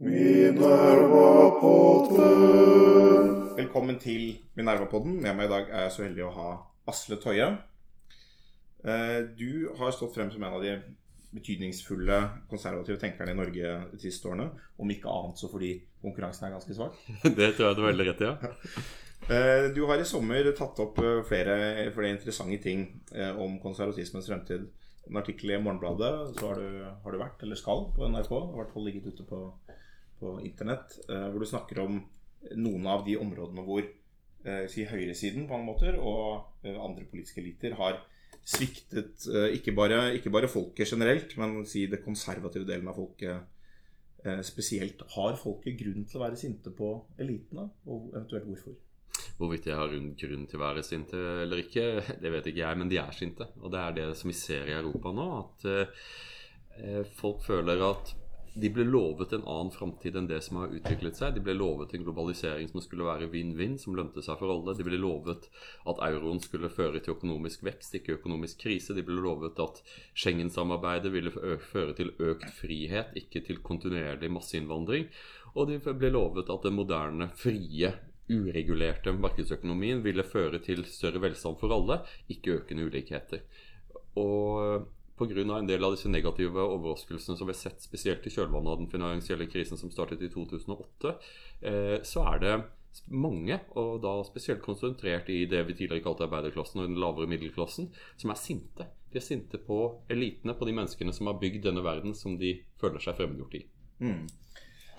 Minerva-podden. Velkommen til Minerva-podden. Med meg i dag er jeg så heldig å ha Asle Toje. Eh, Du har stått frem som en av de betydningsfulle konservative tenkerne i Norge de siste årene. Om ikke annet så fordi konkurransen er ganske svak. Det tror jeg du har veldig rett i, ja. Eh, Du har i sommer tatt opp eh, flere, flere interessante ting om konservatismens fremtid. En artikkel i Morgenbladet så har du, har du vært, eller skal, på NRK. I hvert fall ligget ute på, på internett. eh, Hvor du snakker om noen av de områdene hvor eh, si høyresiden på mange måter og eh, andre politiske eliter har sviktet ikke bare, ikke bare folket generelt, men si det konservative delen av folket spesielt. Har folket grunn til å være sinte på elitene, og eventuelt hvorfor? Hvorvidt de har grunn til å være sinte eller ikke, det vet ikke jeg, men de er sinte. Og det er det som vi ser i Europa nå, at folk føler at de ble lovet en annen framtid enn det som har utviklet seg. De ble lovet en globalisering som skulle være vinn-vinn, som lønte seg for alle. De ble lovet at euroen skulle føre til økonomisk vekst, ikke økonomisk krise. De ble lovet at Schengen-samarbeidet ville føre til økt frihet, ikke til kontinuerlig masseinnvandring. Og de ble lovet at den moderne, frie, uregulerte markedsøkonomien ville føre til større velstand for alle, ikke økende ulikheter. Og pga. en del av disse negative overraskelsene som vi har sett spesielt i kjølvannet av den finansielle krisen som startet i 2008, eh, så er det mange, og da spesielt konsentrert i det vi tidligere kalte arbeiderklassen og den lavere middelklassen, som er sinte. De er sinte på elitene, på de menneskene som har bygd denne verden som de føler seg fremmedgjort i. Mm.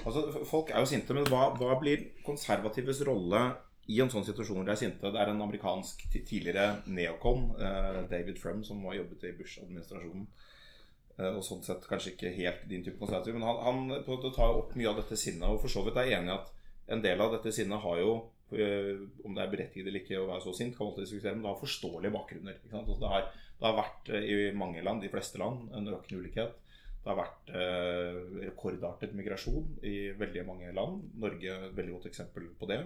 Altså, Folk er jo sinte, men hva, hva blir konservatives rolle i en sånn situasjon hvor de er sinte? Det er en amerikansk tidligere neocon, eh, David Frum, som har jobbet i Bush-administrasjonen. Eh, og sånn sett kanskje ikke helt din type konservativ, men han, han på en måte tar opp mye av dette sinnet. Og for så vidt er jeg enig i at en del av dette sinnet har jo eh, om det er berettiget eller ikke å være så sint, kan man alltid diskutere, men det har forståelige bakgrunner. Altså, det, har, det har vært eh, i mange land, de fleste land, en økende ulikhet. Det har vært eh, rekordartet migrasjon i veldig mange land. Norge er et veldig godt eksempel på det.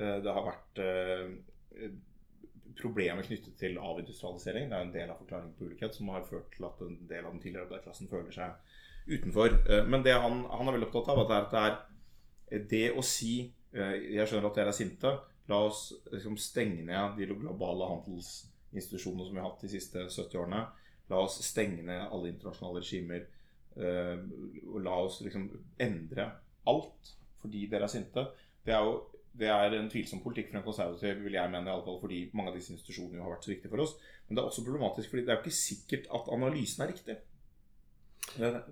Eh, det har vært eh, problemer knyttet til avindustrialisering. Det er en del av forklaringen på ulikhet som har ført til at en del av den tidligere arbeiderklassen føler seg utenfor. Eh, men det han, han er veldig opptatt av, er, at det, er det å si Jeg skjønner at dere er sinte. La oss liksom, stenge ned de globale handelsinstitusjonene som vi har hatt de siste 70 årene. La oss stenge ned alle internasjonale regimer. la oss liksom endre alt fordi dere er sinte. Det er jo det er en tvilsom politikk for en konservativ, vil jeg mene, fall fordi mange av disse institusjonene jo har vært så viktige for oss. Men det er også problematisk fordi det er jo ikke sikkert at analysen er riktig. Jeg,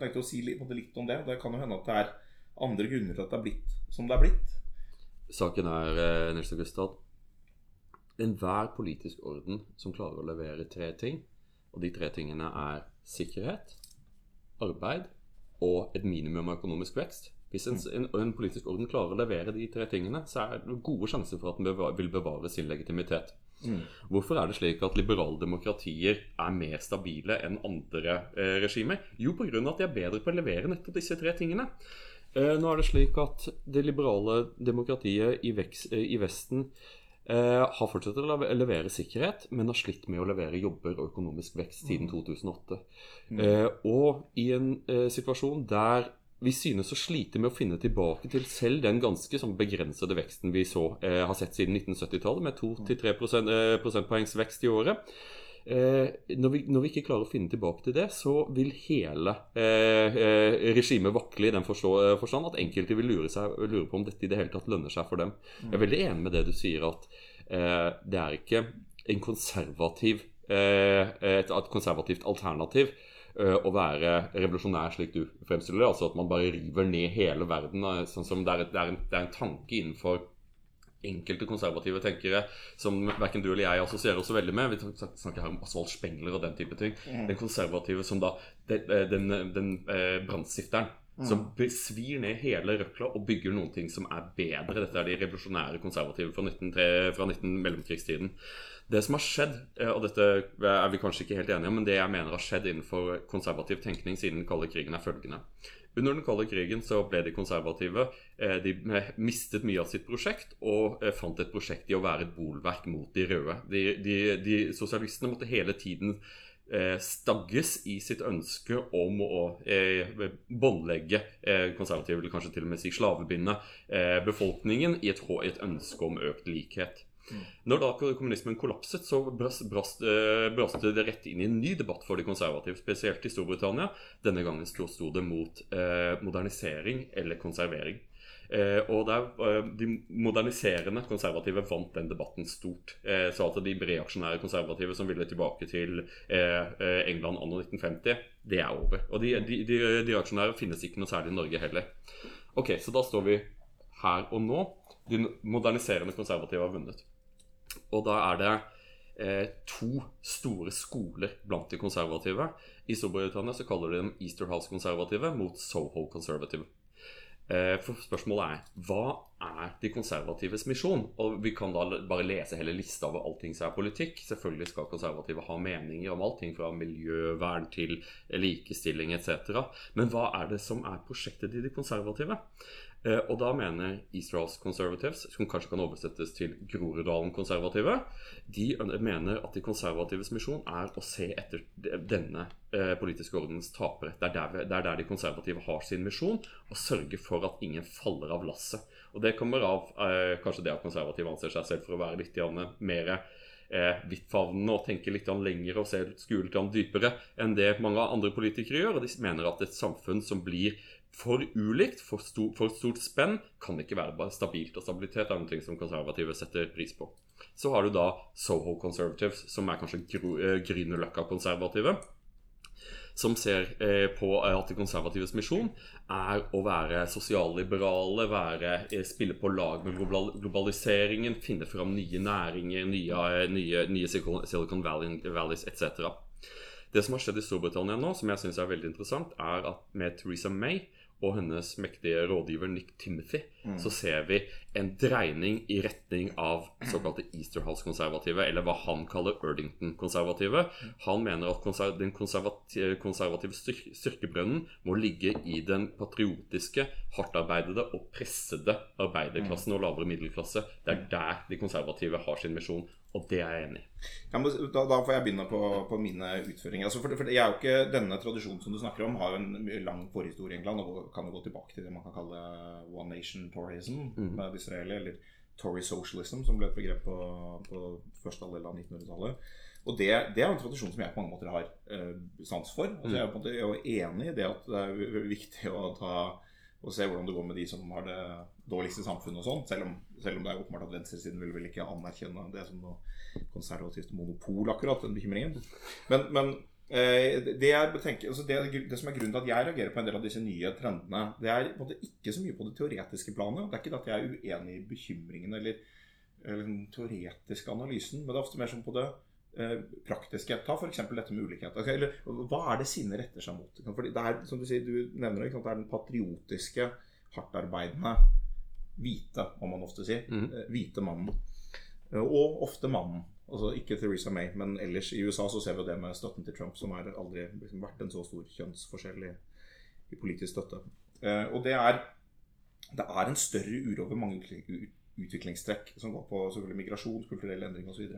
tenkte å si litt om det. Det kan jo hende at det er andre grunner til at det er blitt som det er blitt. Saken er, eh, Nils Augustad enhver politisk orden som klarer å levere tre ting, og de tre tingene er sikkerhet, arbeid og et minimum av økonomisk vekst Hvis en, en, en politisk orden klarer å levere de tre tingene, så er det gode sjanser for at den bevare, vil bevare sin legitimitet. Hvorfor er det slik at liberale demokratier er mer stabile enn andre eh, regimer? Jo, pga. at de er bedre på å levere nettopp disse tre tingene. Eh, nå er det slik at det liberale demokratiet i, veks, eh, i Vesten eh, har fortsatt å levere sikkerhet, men har slitt med å levere jobber og økonomisk vekst siden 2008. Eh, og i en eh, situasjon der vi synes å slite med å finne tilbake til selv den ganske sånn begrensede veksten vi så, eh, har sett siden 1970-tallet, med 2-3 prosent, eh, prosentpoengs vekst i året. Eh, når, vi, når vi ikke klarer å finne tilbake til det, så vil hele eh, eh, regimet vakle i den forstå, eh, forstand at enkelte vil lure, seg, lure på om dette i det hele tatt lønner seg for dem. Jeg er veldig enig med det du sier, at eh, det er ikke en konservativ, eh, et, et konservativt alternativ å være revolusjonær, slik du fremstiller det. Altså at man bare river ned hele verden. eh, Sånn som det er, det er, en, det er en tanke innenfor enkelte konservative tenkere som verken du eller jeg assosierer oss så veldig med. Vi snakker her om Asvald Spengler og den type ting. Den konservative som da Den, den, den eh, Som svir ned hele røkla og bygger noen ting som er bedre. Dette er de revolusjonære konservative fra, 1903, fra 19 mellomkrigstiden. Det som har skjedd, eh, og dette er vi kanskje ikke helt enige om, men det jeg mener har skjedd innenfor konservativ tenkning siden den kalde krigen, er følgende. Under den kalde krigen så ble de konservative eh, De mistet mye av sitt prosjekt og eh, fant et prosjekt i å være et bolverk mot de røde. De, de, de Sosialistene måtte hele tiden stagges i sitt ønske om å eh, båndlegge eh, konservative, eller kanskje til og med si slavebinde, eh, befolkningen i et, et ønske om økt likhet. Når da kommunismen kollapset, så brast, brast, eh, det rett inn i en ny debatt for de konservative, spesielt i Storbritannia. Denne gangen sto, det mot eh, modernisering eller konservering. Eh, og der, eh, De moderniserende konservative vant den debatten stort. Eh, så at de reaksjonære konservative som ville tilbake til England anno 1950, det er over. Og de, de, de, de reaksjonære finnes ikke noe særlig i Norge heller. Ok, Så da står vi her og nå. De moderniserende konservative har vunnet. Og da er det eh, to store skoler blant de konservative. I Storbritannia så kaller de dem Easterhouse-konservative mot Soho-konservative. Eh, for spørsmålet er hva er de konservatives misjon? Og vi kan da bare lese hele lista over allting som er politikk. Selvfølgelig skal konservative ha meninger om allting fra miljøvern til likestilling etc. Men hva er det som er prosjektet til de konservative? Eh, og da mener Easterhouse Conservatives, som kanskje kan oversettes til Groruddalen konservative, de mener at de konservatives misjon er å se etter denne eh, politiske ordenens tapere. Det er, der, det er der de konservative har sin misjon, å sørge for at ingen faller av lasset. Og det kommer av eh, kanskje det at konservative anser seg selv for å være litt mer eh, vidtfavnende og tenke litt lenger og se litt dypere enn det mange andre politikere gjør. Og de mener at et samfunn som blir for ulikt, for, stor, for stort spenn, kan ikke være bare stabilt. Og stabilitet er noe som konservative setter pris på. Så har du da Soho Conservatives, som er kanskje gru- eh, Grünerløkka-konservative. Som ser eh, på at de konservatives misjon er å være sosialliberale, være, eh, spille på lag med globaliseringen, finne fram nye næringer, nye, eh, nye, nye Silicon Valley, Valleys etc. Det som har skjedd i Storbritannia nå, som jeg synes er veldig interessant, er at med Theresa May og hennes mektige rådgiver Nick Timothy, så ser vi en dreining i retning av såkalte Easterhouse-konservative, eller hva han kaller Erdington-konservative. Han mener at konser den konservative, konservative styr styrkebrønnen må ligge i den patriotiske, hardtarbeidede og pressede arbeiderklassen og lavere middelklasse. Det er der de konservative har sin misjon, og det er jeg enig i. Ja, da, da får jeg begynne på, på mine utføringer. Altså for, for jeg er jo ikke, Denne tradisjonen som du snakker om, har jo en lang forhistorie i England. Og kan jo gå tilbake til det man kan kalle one nation tourism med Israeli, eller Tory socialism, som ble et begrep på, på første halvdel av 1900-tallet. Og det, det er en tradisjon som jeg på mange måter har eh, sans for. Altså, jeg er på en måte jo enig i det at det er viktig å ta og se hvordan det går med de som har det dårligste samfunnet og sånn. Selv, selv om det er åpenbart at venstresiden vil vel ikke anerkjenne det som noe konservativt monopol, akkurat, den bekymringen. Men, men eh, det, betenker, altså det, det som er grunnen til at jeg reagerer på en del av disse nye trendene, det er ikke så mye på det teoretiske planet. Det er ikke at jeg er uenig i bekymringen eller, eller den teoretiske analysen, men det er ofte mer som på det eh, praktiske. Ta f.eks. dette med ulikhet. Okay, eller, hva er det sinnet retter seg mot? Fordi det er, som du sier, du nevner det, det er den patriotiske, hardtarbeidende, hvite, må man ofte si. Eh, Hvite mannen. Eh, Og ofte mannen. Altså ikke Theresa May, men ellers i USA så ser vi det med støtten til Trump, som har aldri liksom, vært en så stor kjønnsforskjell i, i politisk støtte. Eh, og det er, det er en større uro over mange utvikling- utviklingstrekk som går på selvfølgelig migrasjon, kulturell endring osv.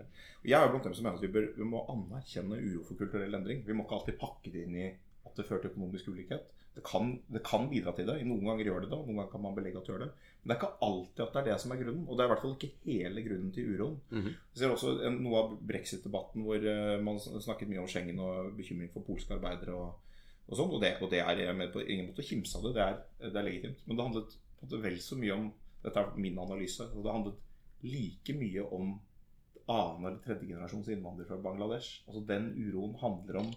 Jeg er blant dem som mener at vi, bør, vi må anerkjenne uro for kulturell endring. Vi må ikke alltid pakke det inn i at det fører til økonomisk ulikhet. Det kan, det kan bidra til det. Noen ganger gjør det det, og noen ganger kan man belegge at det gjør det. Men det er ikke alltid at det er det som er grunnen. Og det er i hvert fall ikke hele grunnen til uroen. Mhm. Vi ser også en, noe av brexit-debatten hvor eh, man snakket mye om Schengen og bekymring for polske arbeidere og, og sånn. Og det, og det er jeg med på ingen måte å kimse av det. Det er, det er legitimt. Men det handlet vel så mye om Dette er min analyse. Og det handlet like mye om annen eller tredje generasjons innvandrere fra Bangladesh. Altså Den uroen handler om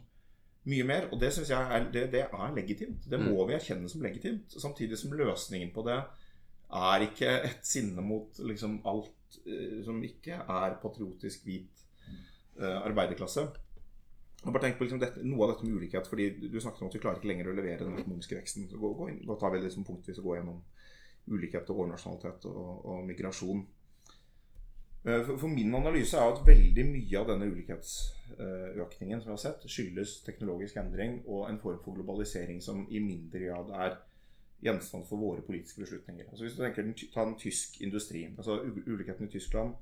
mye mer, og det synes jeg er, det, det er legitimt. Det må vi erkjenne som legitimt. Samtidig som løsningen på det er ikke et sinne mot liksom alt uh, som ikke er patriotisk hvit uh, arbeiderklasse. Og bare tenk på liksom dette, Noe av dette med ulikhet, fordi du du snakket om at vi klarer ikke lenger å levere den økonomiske veksten. Så gå, gå inn, da tar vi liksom punktvis og går gjennom ulikhet og overnasjonalitet og, og migrasjon. Eh, For, min analyse er at veldig mye av denne ulikhetsøkningen som vi har sett, skyldes teknologisk endring og en form for globalisering som i mindre grad er gjenstand for våre politiske beslutninger. Altså Hvis du tenker ta en tysk industri altså Ulikheten i Tyskland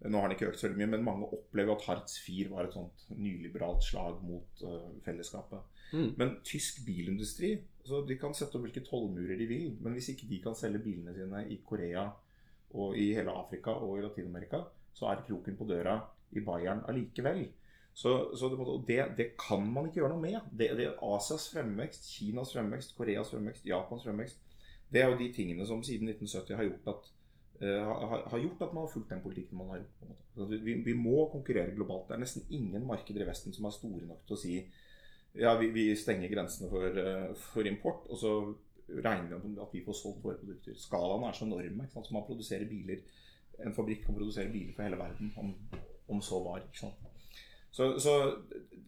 Nå har den ikke økt så mye, men mange opplever at Hartz 4 var et sånt nyliberalt slag mot uh, fellesskapet. Mm. Men tysk bilindustri så De kan sette opp hvilke tollmurer de vil, men hvis ikke de kan selge bilene sine i Korea og i hele Afrika og i Latin-Amerika, så er kroken på døra i Bayern allikevel. Så, så det, det, kan man ikke gjøre noe med. Det, det Asias fremvekst, Kinas fremvekst, Koreas fremvekst, Japans fremvekst. Det er jo de tingene som siden 1970 har gjort at, uh, har, har, gjort at man har fulgt den politikken man har gjort. Vi, vi, må konkurrere globalt. Det er nesten ingen markeder i Vesten som er store nok til å si ja, vi, vi stenger grensene for, uh, for, import, og så regner med at vi får solgt våre produkter. Skalaen er så enorm. Man produserer biler En fabrikk kan produsere biler for hele verden, om, om så var. ikke sant? Så, så,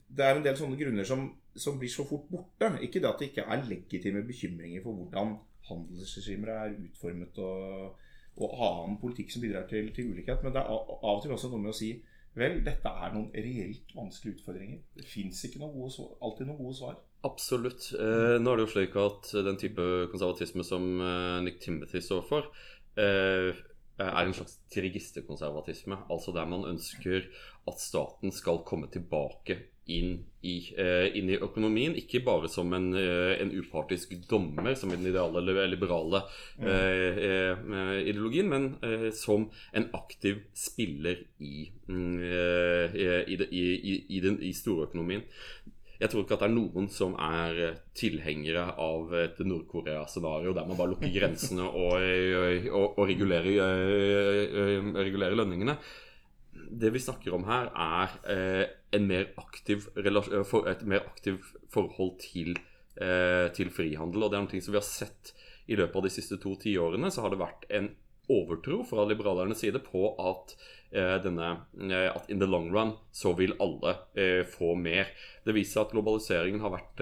det er en del sånne grunner som, som, blir så fort borte. Ikke det at det ikke er legitime bekymringer for hvordan handelsregimer er utformet og, og, annen politikk som bidrar til, til, ulikhet, men det er av og til også noe med å si Vel, dette er noen reelt vanskelige utfordringer. Det fins alltid noen gode svar. Absolutt. Eh, nå er det jo slik at den type konservatisme som eh, Nick Timothy står for, eh, er en slags trigistekonservatisme. Altså der man ønsker at staten skal komme tilbake inn i, inn i økonomien. Ikke bare som en, en, upartisk dommer, som i den ideale liberale eh, ideologien, men eh, som en aktiv spiller i, mm, eh, i, i, i, den, i storøkonomien. Jeg tror ikke at det er noen som er eh, tilhengere av et Nord-Korea-scenario der man bare lukker grensene og, eh, og, og regulerer, eh, regulerer, lønningene. Det vi snakker om her, er en mer aktiv, et mer aktivt forhold til, til frihandel. Og det er noe som vi har sett i løpet av de siste to tiårene. Så har det vært en overtro fra liberalernes side på at Eh, denne, eh, at in the long run så vil alle eh, få mer. Det viser seg at globaliseringen har vært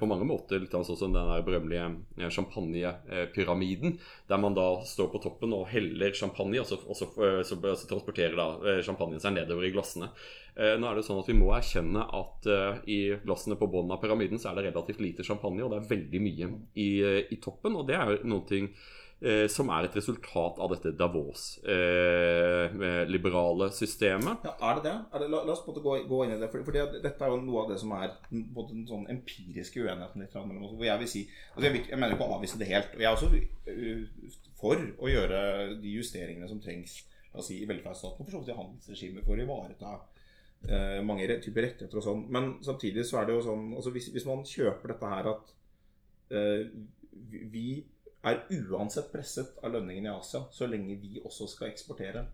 på mange måter litt sånn som den der berømmelige champagnepyramiden, der man da står på toppen og heller champagne, og så, og så, så, så transporterer da champagnen seg nedover i glassene. Nå er det sånn at Vi må erkjenne at i glassene på bunnen av pyramiden så er det relativt lite champagne, og det er veldig mye i, i toppen. og det er noe eh, som er et resultat av dette Davos-liberale eh, systemet. Ja, Er det det? Er det la, la, oss gå, gå, inn i det. For, for det, dette er jo noe av det som er både den sånn empiriske uenigheten litt mellom oss. Hvor jeg vil si altså jeg, jeg, mener ikke å avvise det helt. Og jeg er også uh, for å gjøre de justeringene som trengs la oss si, i velferdsstaten og for så vidt i handelsregimet for å ivareta uh, mange typer rettigheter og sånn. Men samtidig så er det jo sånn altså hvis, hvis man kjøper dette her at uh, vi er uansett presset av lønningene i Asia så lenge vi også skal eksportere.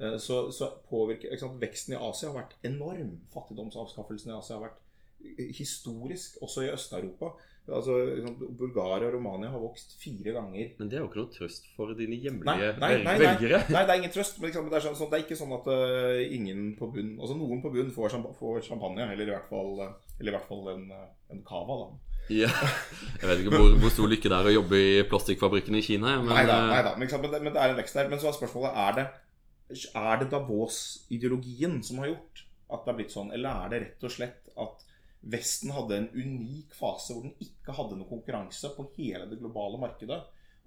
Eh, så, så påvirker Veksten i Asia har vært enorm. Fattigdomsavskaffelsen i Asia har vært historisk, også i Øst-Europa. Altså, Bulgaria og Romania har vokst fire ganger. Men det er jo ikke noe trøst for dine hjemlige nei, nei, nei, velgere? Nei, det er ingen trøst. Men liksom, det, er sånn, det, er ikke sånn at uh, ingen på bunn Altså noen på bunn får, får, champagne, eller i hvert fall, eller i hvert fall en, en cava. da ja. Jeg vet ikke hvor, hvor, stor lykke det er å jobbe i plastikkfabrikken i Kina. Men, Neida, neida. Men. Men, men, det er en vekst der. Men så er spørsmålet er det, er det Davos-ideologien som har gjort at det har blitt sånn, eller er det rett og slett at Vesten hadde en unik fase hvor den ikke hadde noe konkurranse på hele det globale markedet,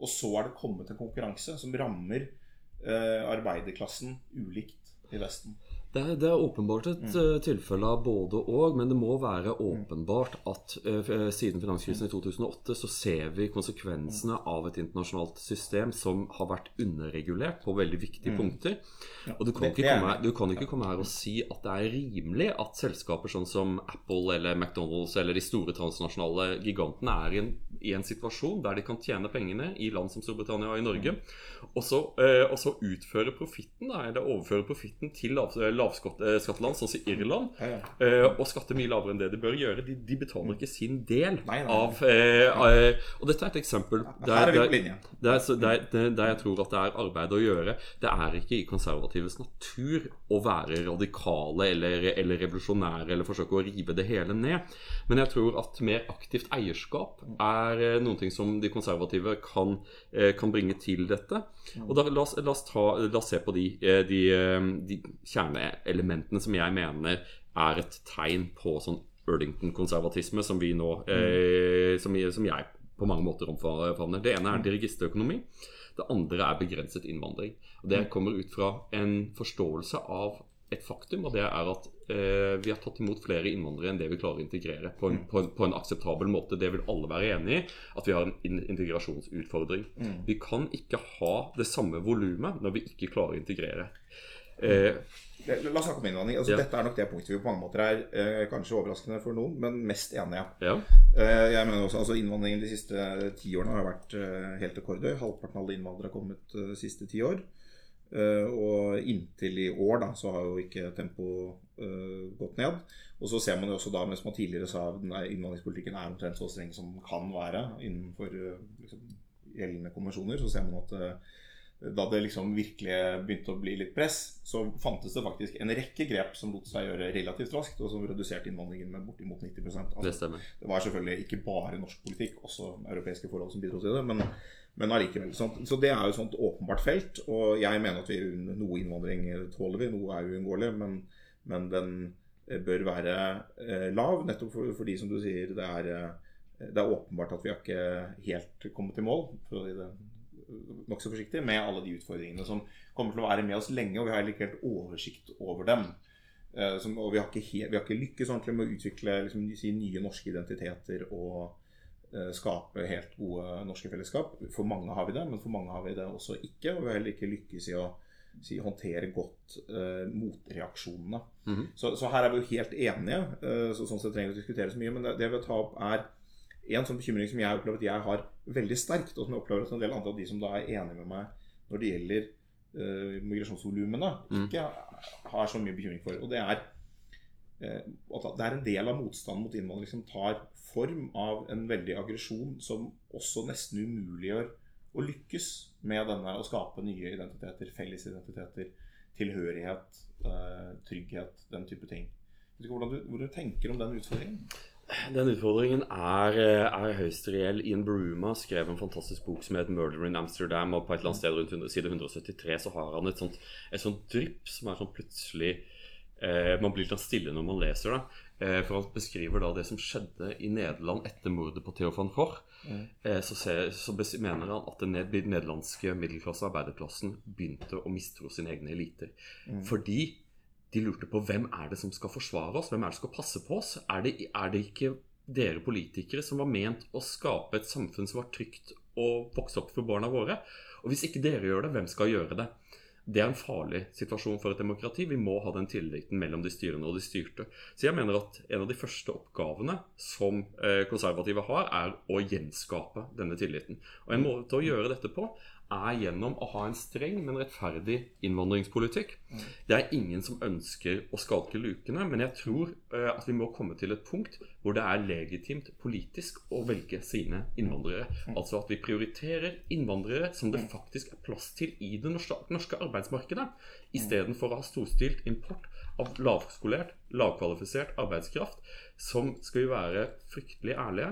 og så er det kommet en konkurranse som rammer eh, arbeiderklassen ulikt i Vesten? Det er, det er, åpenbart et mm. uh, tilfelle av både og, men det må være åpenbart at uh, siden finanskrisen i 2008 så ser vi konsekvensene mm. av et internasjonalt system som har vært underregulert på veldig viktige mm. punkter. Ja, og du kan, det, komme, du kan, ikke komme her og si at det er rimelig at selskaper sånn som Apple eller McDonald's eller de store transnasjonale gigantene er i en, i en situasjon der de kan tjene pengene i land som Storbritannia og i Norge, og så, uh, og så utføre profitten, eller overføre profitten til lav, lavskatteland, sånn som Irland. Eh, og skatte mye lavere enn det de bør gjøre. De, de betaler ikke sin del av eh, Og dette er et eksempel der, der, der, der, jeg tror at det er arbeid å gjøre. Det er ikke i konservatives natur å være radikale eller, eller revolusjonære eller forsøke å rive det hele ned. Men jeg tror at mer aktivt eierskap er eh, ting som de konservative kan, kan bringe til dette. Og da, la, oss, la, oss ta, la, oss, se på de, de, de kjerneelementene som jeg mener er et tegn på sånn Erdington-konservatisme, som vi nå eh, som, som, jeg på mange måter omfavner. Det ene er dirigistøkonomi. Det andre er begrenset innvandring. Og Det kommer ut fra en forståelse av et faktum, og det er at eh, vi har tatt imot flere innvandrere enn det vi klarer å integrere på en, på en, på en akseptabel måte. Det vil alle være enig i, at vi har en integrasjonsutfordring. Mm. Vi kan ikke ha det samme volumet når vi ikke klarer å integrere. Eh, La oss snakke om innvandring. Altså, Ja. Dette er nok det punktet vi på mange måter er eh, kanskje overraskende for noen, men mest enige. ja. Eh, jeg mener også, altså Innvandringen de siste ti årene har vært eh, helt rekordhøy. Halvparten av alle innvandrere har kommet eh, de siste ti år. Eh, og inntil i år da, så har jo ikke tempoet eh, gått ned. Og så ser man jo også da, mens man tidligere sa at innvandringspolitikken er omtrent så streng som den kan være innenfor eh, liksom, gjeldende konvensjoner, så ser man at da det liksom virkelig begynte å bli litt press, så fantes det faktisk en rekke grep som lot seg gjøre relativt raskt, og som reduserte innvandringen med bortimot 90 Det altså, stemmer. Det var selvfølgelig ikke bare norsk politikk, også europeiske forhold som bidro til det, men, men allikevel. sånt. Så det er jo et sånt åpenbart felt, og jeg mener at vi noe innvandring tåler vi, noe er uunngåelig, men, men den eh, bør være eh, lav, nettopp for, fordi, som du sier, det er, eh, det er åpenbart at vi har ikke helt kommet i mål, for å si det nokså forsiktig, med alle de utfordringene som kommer til å være med oss lenge, og vi har ikke helt oversikt over dem. Eh, som, og vi har ikke, helt, vi har ikke lykkes ordentlig med å utvikle liksom, nye norske identiteter og eh, skape helt gode norske fellesskap. For mange har vi det, men for mange har vi det også ikke. Og vi har heller ikke lykkes i å si, håndtere godt eh, motreaksjonene. Mhm. så, så her er vi jo helt enige, eh, så, sånn sett trenger vi å diskutere så mye. Men det, det vi vil ta opp, er en sånn bekymring som jeg opplever at jeg har veldig sterkt, og som jeg opplever at en del andre av de som da er enige med meg når det gjelder uh, migrasjonsvolumene, Mm. ikke har så mye bekymring for. Og det er eh, at det er en del av motstanden mot innvandring som tar form av en veldig aggresjon som også nesten umuliggjør å lykkes med denne å skape nye identiteter, felles identiteter, tilhørighet, eh, trygghet, den type ting. Vet ikke Hvordan du, hvordan du tenker om den utfordringen? Den utfordringen er, eh, er høyst reell. Ian Bruma skrev en fantastisk bok som heter 'Murder in Amsterdam'. Og på et eller annet sted rundt side 173 så har han et sånt, et sånt drypp som er sånn plutselig eh, Man blir litt stille når man leser det. Eh, for han beskriver da det som skjedde i Nederland etter mordet på Theo van Gogh. Mm. Eh, så, ser, så mener han at den ned- nederlandske middelklasse arbeiderklassen begynte å mistro sine egne eliter. Mm. Fordi de lurte på hvem er det som skal forsvare oss, hvem er det som skal passe på oss? Er det, er det ikke dere politikere som var ment å skape et samfunn som var trygt å vokse opp for barna våre? Og hvis ikke dere gjør det, hvem skal gjøre det? Det er en farlig situasjon for et demokrati. Vi må ha den tilliten mellom de styrende og de styrte. Så jeg mener at en av de første oppgavene som eh, konservative har, er å gjenskape denne tilliten. Og en måte å gjøre dette på er gjennom å ha en streng, men rettferdig innvandringspolitikk. Det er ingen som ønsker å skalke lukene, men jeg tror eh, at vi må komme til et punkt hvor det er legitimt politisk å velge sine innvandrere. Altså at vi prioriterer innvandrere som det faktisk er plass til i det norske, arbeidsmarkedet, istedenfor å ha storstilt import av lavskolert, lavkvalifisert arbeidskraft, som skal vi være fryktelig ærlige.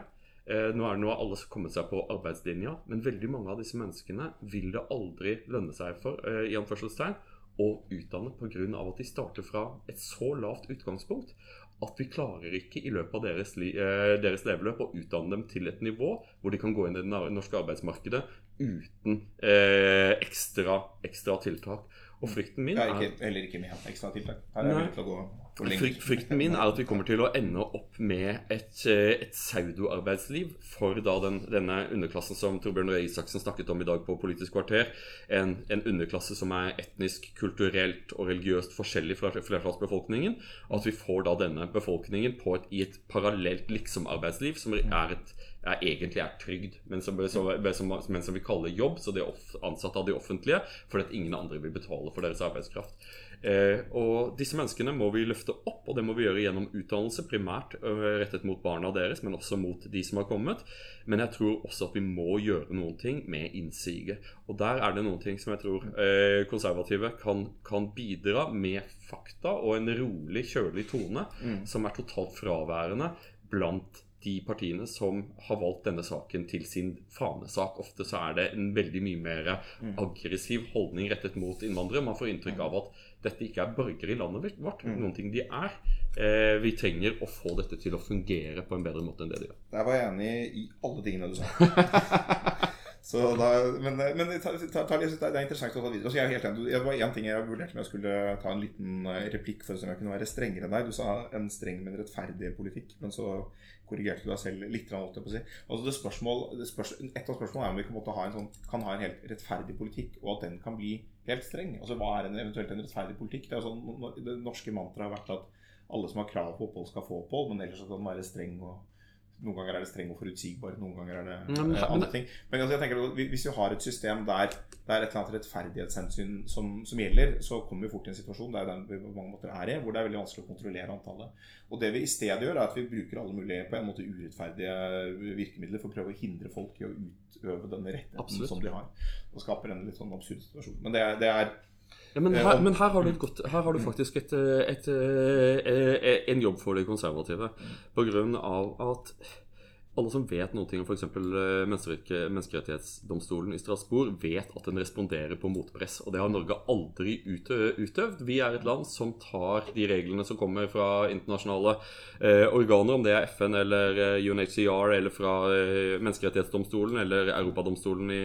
Eh, nå er det noe alle som har kommet seg på arbeidslinja, men veldig mange av disse menneskene vil det aldri lønne seg for eh, i anførselstegn, å utdanne pga. at de starter fra et så lavt utgangspunkt at vi klarer ikke i løpet av deres, eh, deres leveløp å utdanne dem til et nivå hvor de kan gå inn i det norske arbeidsmarkedet uten eh, ekstra, ekstra tiltak. Og frykten min er ikke, heller ikke med ekstra tiltak. Her er til å gå Frykt, frykten min er at vi kommer til å ende opp med et, eh, et pseudoarbeidsliv for da den, denne underklassen som Torbjørn Røe Isaksen snakket om i dag på Politisk kvarter. En, en underklasse som er etnisk, kulturelt og religiøst forskjellig fra flertallsbefolkningen. Og at vi får da denne befolkningen på et, i et parallelt liksom-arbeidsliv som er et er, egentlig er trygd, men som, så, som, men som vi kaller jobb, så de er ansatt av de offentlige fordi at ingen andre vil betale for deres arbeidskraft. Eh, og Disse menneskene må vi løfte opp, og det må vi gjøre gjennom utdannelse, primært øh, rettet mot barna deres, men også mot de som har kommet. Men jeg tror også at vi må gjøre noen ting med innsiget. Og der er det noen ting som jeg tror eh, konservative kan, kan bidra med fakta og en rolig, kjølig tone som er totalt fraværende blant de partiene som har valgt denne saken til sin fanesak. Ofte så er det en veldig mye mer aggressiv holdning rettet mot innvandrere. Man får inntrykk av at dette ikke er borgere i landet vårt. Noen ting de er. Eh, vi trenger å få dette til å fungere på en bedre måte enn det de gjør. Der var jeg enig i alle tingene du sa. Så da, men men det er interessant å ta videre. Så jeg er helt enig. Det var én ting jeg vurderte om jeg skulle ta en liten eh, replikk for å se om jeg kunne være strengere enn deg. Du sa en streng, men rettferdig politikk. Men så korrigerte deg selv litt. Altså det spørsmål, det spørsmål, et av spørsmålene er om vi kan, ha sånn, kan ha en helt rettferdig politikk, og at den kan bli helt streng. Altså Hva er en, eventuelt en rettferdig politikk? Det, sånn, det norske mantraet har vært at alle som har krav på opphold, skal få opphold, men ellers skal den være streng og noen ganger er det streng og forutsigbar, noen ganger er det men- eh, andre ting. Men altså, jeg tenker at Hvis vi har et system der det er et eller annet rettferdighetshensyn som, som gjelder, så kommer vi fort i en situasjon det er den vi på mange måter er i, hvor det er veldig vanskelig å kontrollere antallet. Og det vi i stedet gjør, er at vi bruker alle mulige på en måte urettferdige virkemidler for å prøve å hindre folk i å utøve denne rettigheten Absolutt. som de har. Og skaper en litt sånn absurd situasjon. Men det det er Ja, men, Eh, her, men her, har du et godt, her har du faktisk et, et, et, eh, eh, en jobb for de konservative. På grunn av at alle som vet noe om f.eks. Menneskerettighetsdomstolen i Strasbourg, vet at den responderer på motpress. Og det har Norge aldri utøvd. Vi er et land som tar de reglene som kommer fra internasjonale eh, organer, om det er FN eller eh, UNHCR eller fra eh, Menneskerettighetsdomstolen eller Europadomstolen i,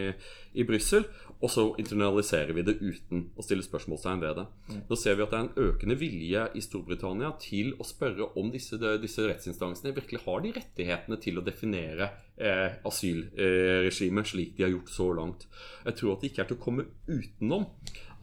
i Brussel, og så internaliserer vi det uten å stille spørsmålstegn ved det. Nå ser vi at det er en økende vilje i Storbritannia til å spørre om disse, disse rettsinstansene virkelig har de rettighetene til å definere eh, asylregimet slik de har gjort så langt. Jeg tror at det ikke er til å komme utenom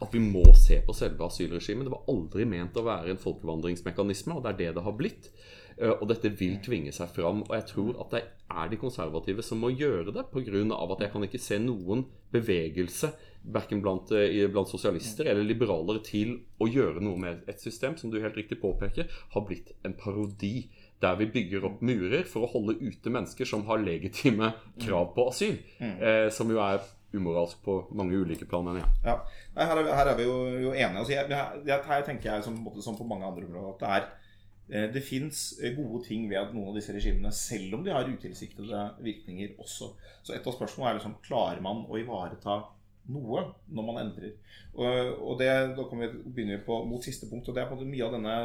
at vi må se på selve asylregimet. Det var aldri ment å være en folkevandringsmekanisme, og det er det det har blitt. Eh, Og dette vil tvinge seg fram. Og jeg tror at det er de konservative som må gjøre det, pga. at jeg kan ikke se noen bevegelse verken blant, eh, blant sosialister eller liberalere til å gjøre noe med et system som du helt riktig påpeker, har blitt en parodi. Der vi bygger opp murer for å holde ute mennesker som har legitime krav på asyl. Eh, som jo er umoralsk på mange ulike plan, mener jeg. Ja, her, er, vi- her er vi jo, jo enige. Altså, jeg, jeg, her tenker jeg som, som på mange andre områder at det er eh, det fins gode ting ved at noen av disse regimene, selv om de har utilsiktede virkninger også. Så et av spørsmålene er liksom klarer man å ivareta noe når man endrer. Og, og det, Da kommer vi begynner vi på mot siste punkt, og det er på en måte mye av denne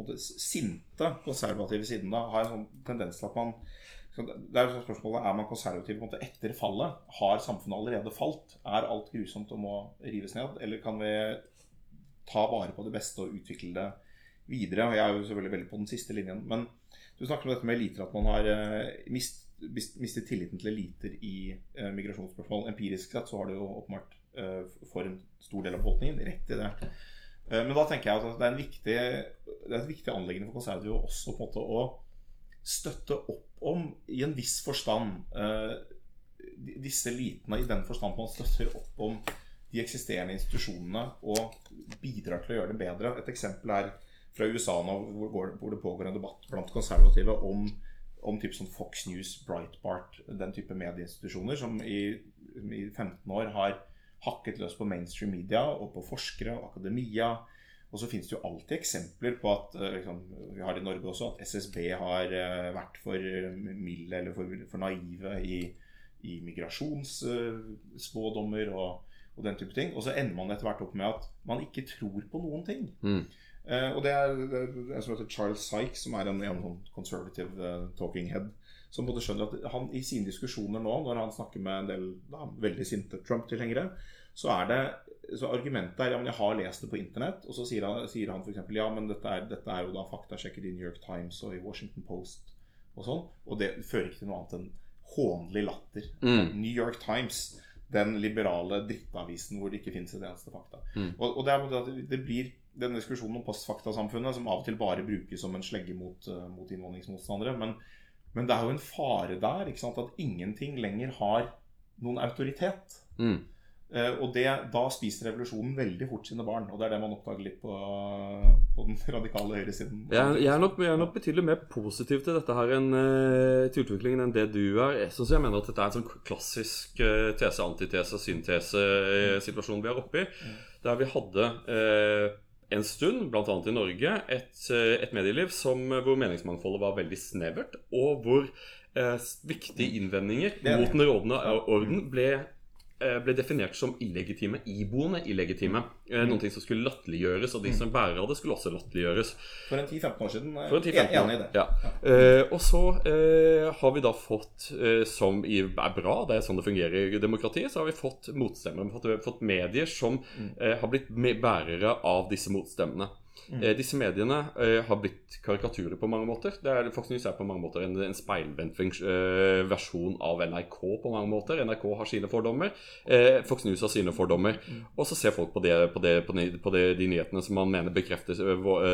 måte, sinte konservative siden da har en sånn tendens til at man det er jo så spørsmålet, Er man konservativ på en måte etter fallet? Har samfunnet allerede falt? Er alt grusomt og må rives ned? Eller kan vi ta vare på det beste og utvikle det videre? Jeg er jo selvfølgelig veldig på den siste linjen. Men du snakker om dette med eliter, at man har eh, mist, mistet tilliten til eliter i eh, migrasjonsspørsmål. Empirisk sett så har det jo åpenbart eh, for en stor del av befolkningen rett i det. Eh, Men da tenker jeg at det er, viktig, det er et viktig anliggende for konservative også på en måte å støtte opp om, i en viss forstand, eh, disse elitene i den forstand man støtter opp om de eksisterende institusjonene og bidrar til å gjøre det bedre. Et eksempel er fra USA nå, hvor, det pågår en debatt blant konservative om, om type sånn Fox News, Breitbart, den type medieinstitusjoner som i, i 15 år har hakket løs på mainstream media og på forskere og akademia. Og så finnes det jo alltid eksempler på at eh, liksom, vi har det i Norge også, at SSB har eh, vært for milde eller for, for naive i, i migrasjonsspådommer og, og den type ting. Og så ender man etter hvert opp med at man ikke tror på noen ting. Mm. Uh, og det er, er en som heter Charles Sykes, som er en, en sånn conservative uh, talking head, som både skjønner at han i sine diskusjoner nå, når han snakker med en del da, veldig sinte Trump-tilhengere, så er det så argumentet er ja, men jeg har lest det på internett. Og så sier han, sier han f.eks. ja, men dette er, dette er jo da faktasjekket i New York Times og i Washington Post og sånn. Og det fører ikke til noe annet enn hånlig latter. Mm. New York Times, den liberale drittavisen hvor det ikke finnes et eneste fakta. Mm. Og, og det, er, det blir denne diskusjonen om postfaktasamfunnet, som av og til bare brukes som en slegge mot, uh, mot innvandringsmotstandere. Men, men det er jo en fare der at ingenting lenger har noen autoritet. Mm. Eh, og det, da spiser revolusjonen veldig fort sine barn. Og det er det man oppdager litt på, på den radikale høyresiden. Jeg, jeg, er nok, jeg er nok betydelig mer positiv til dette her enn eh, til utviklingen enn det du er. Jeg jeg mener at dette er en sånn klassisk eh, tese, antitese, syntese-situasjon vi er oppe i. Der vi hadde eh, en stund, bl.a. i Norge, et, et medieliv som, hvor meningsmangfoldet var veldig snevert, og hvor eh, viktige innvendinger er mot den rådende orden ble, ble definert som illegitime, iboende illegitime. Eh, Mm. noen ting som skulle latterliggjøres, og de som bærer av det, skulle også latterliggjøres. For en 10-15 år siden. eh, For en 10-15 er år. Enig i det. Ja. Eh, og så uh, har vi da fått, uh, som i, er bra, det er sånn det fungerer i demokratiet, så har vi fått motstemmere. Vi har fått, medier som eh, har blitt bærere av disse motstemmene. Eh, disse mediene eh, har blitt karikaturer på mange måter. Det er, Fox News er på mange måter en, en speilvendt eh, versjon av NRK på mange måter. NRK har sine fordommer, eh, Fox News har sine fordommer. Og så ser folk på, det, på, det, på, de, på det, de nyhetene som man mener bekrefter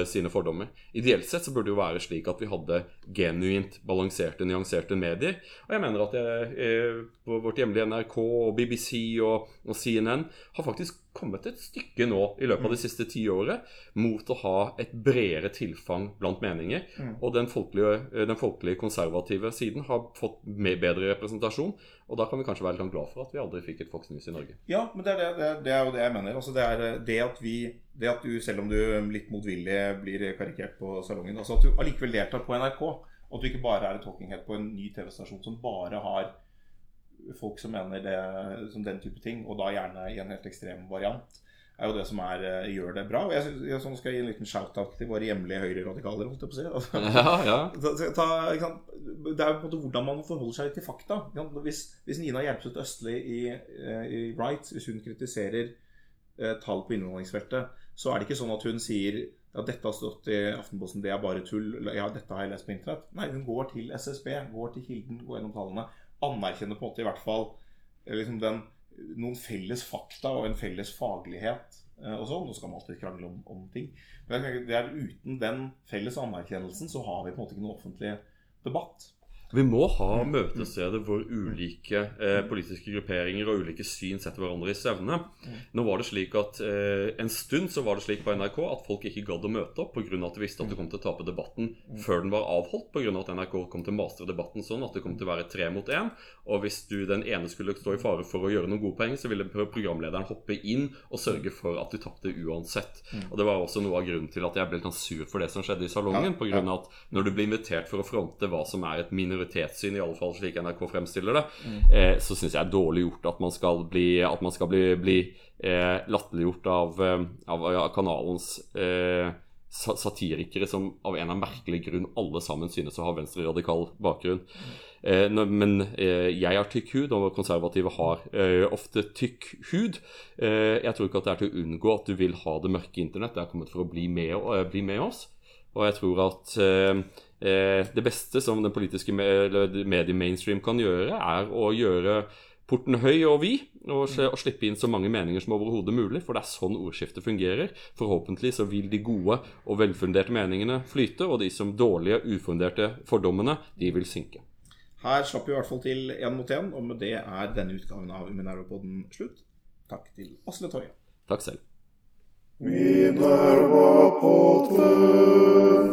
sine fordommer. Ideelt sett så burde det jo være slik at vi hadde genuint balanserte, nyanserte medier. Og jeg mener at jeg, vårt hjemlige NRK og BBC og, og CNN har faktisk kommet et stykke nå i løpet av de siste ti året mot å ha et bredere tilfang blant meninger. Og den folkelige, eh, den folkelige konservative siden har fått bedre representasjon. Og da kan vi kanskje være litt glad for at vi aldri fikk et Fox News i Norge. Ja, men det er, det, det, er- det er jo det jeg mener. Altså, det er eh, det at vi det at du, selv om du litt motvillig blir karikert på salongen, altså at du allikevel deltar på NRK, og at du ikke bare er et talking head på en ny TV-stasjon som bare har folk som mener det som den type ting, og da gjerne i en helt ekstrem variant, er jo det som er, eh, gjør det bra. Og jeg, synes- jeg, sånn skal jeg gi en liten shout-out til våre hjemlige høyreradikaler, holdt jeg på å si. Altså, Ja, ja. Ta, ta? Det er jo på en måte hvordan man forholder seg til fakta. Hvis, hvis Nina Hjelpseth Østli i, eh, i Right, hvis hun kritiserer eh, tall på innvandringsfeltet, så er det ikke sånn at hun sier ja, dette har stått i Aftenposten, det er bare tull. Ja, dette har jeg lest på internett. Nei, hun går til SSB, går til Kilden, går gjennom tallene. Anerkjenner på en måte i hvert fall eh, liksom den, noen felles fakta og en felles faglighet. eh, Og sånn, Nå skal man alltid krangle om, om ting. Men det er uten den felles anerkjennelsen så har vi på en måte ikke noen offentlig debatt. Vi må ha møtesteder hvor ulike eh, politiske grupperinger og ulike syn setter hverandre i stevne. Nå var det slik at eh, En stund så var det slik på NRK at folk ikke gadd å møte opp pga. at de visste at de kom til å tape debatten før den var avholdt. Pga. at NRK kom til å mastre debatten sånn at det kom til å være tre mot én. Og hvis du den ene skulle stå i fare for å gjøre noen gode poeng, så ville programlederen hoppe inn og sørge for at du tapte uansett. Og Det var også noe av grunnen til at jeg ble litt sånn sur for det som skjedde i salongen. På grunn av at når du blir invitert for å fronte hva som er et minoritetssyn, i alle fall slik NRK fremstiller det, eh, så syns jeg er dårlig gjort at man skal bli, at man skal bli, bli eh, latterliggjort av, eh, av, av kanalens eh, satirikere som av en av merkelig grunn alle sammen synes å ha venstreradikal bakgrunn. Eh, men eh, jeg har tykk hud, og konservative har eh, ofte tykk hud. Eh, jeg tror ikke at det er til å unngå at du vil ha det mørke internett. Det er kommet for å bli med, eh, bli med oss. Og jeg tror at eh, eh, det beste som den politiske medie-mainstream kan gjøre, er å gjøre porten høy og vid, og, og slippe inn så mange meninger som overhodet mulig. For det er sånn ordskiftet fungerer. Forhåpentlig så vil de gode og velfunderte meningene flyte, og de som dårlige, ufunderte fordommene, de vil synke. Her slapp vi i hvert fall til én mot én, og med det er denne utgaven av Minerva-podden slutt. Takk til Asle Toje. Takk selv. Minerva potet,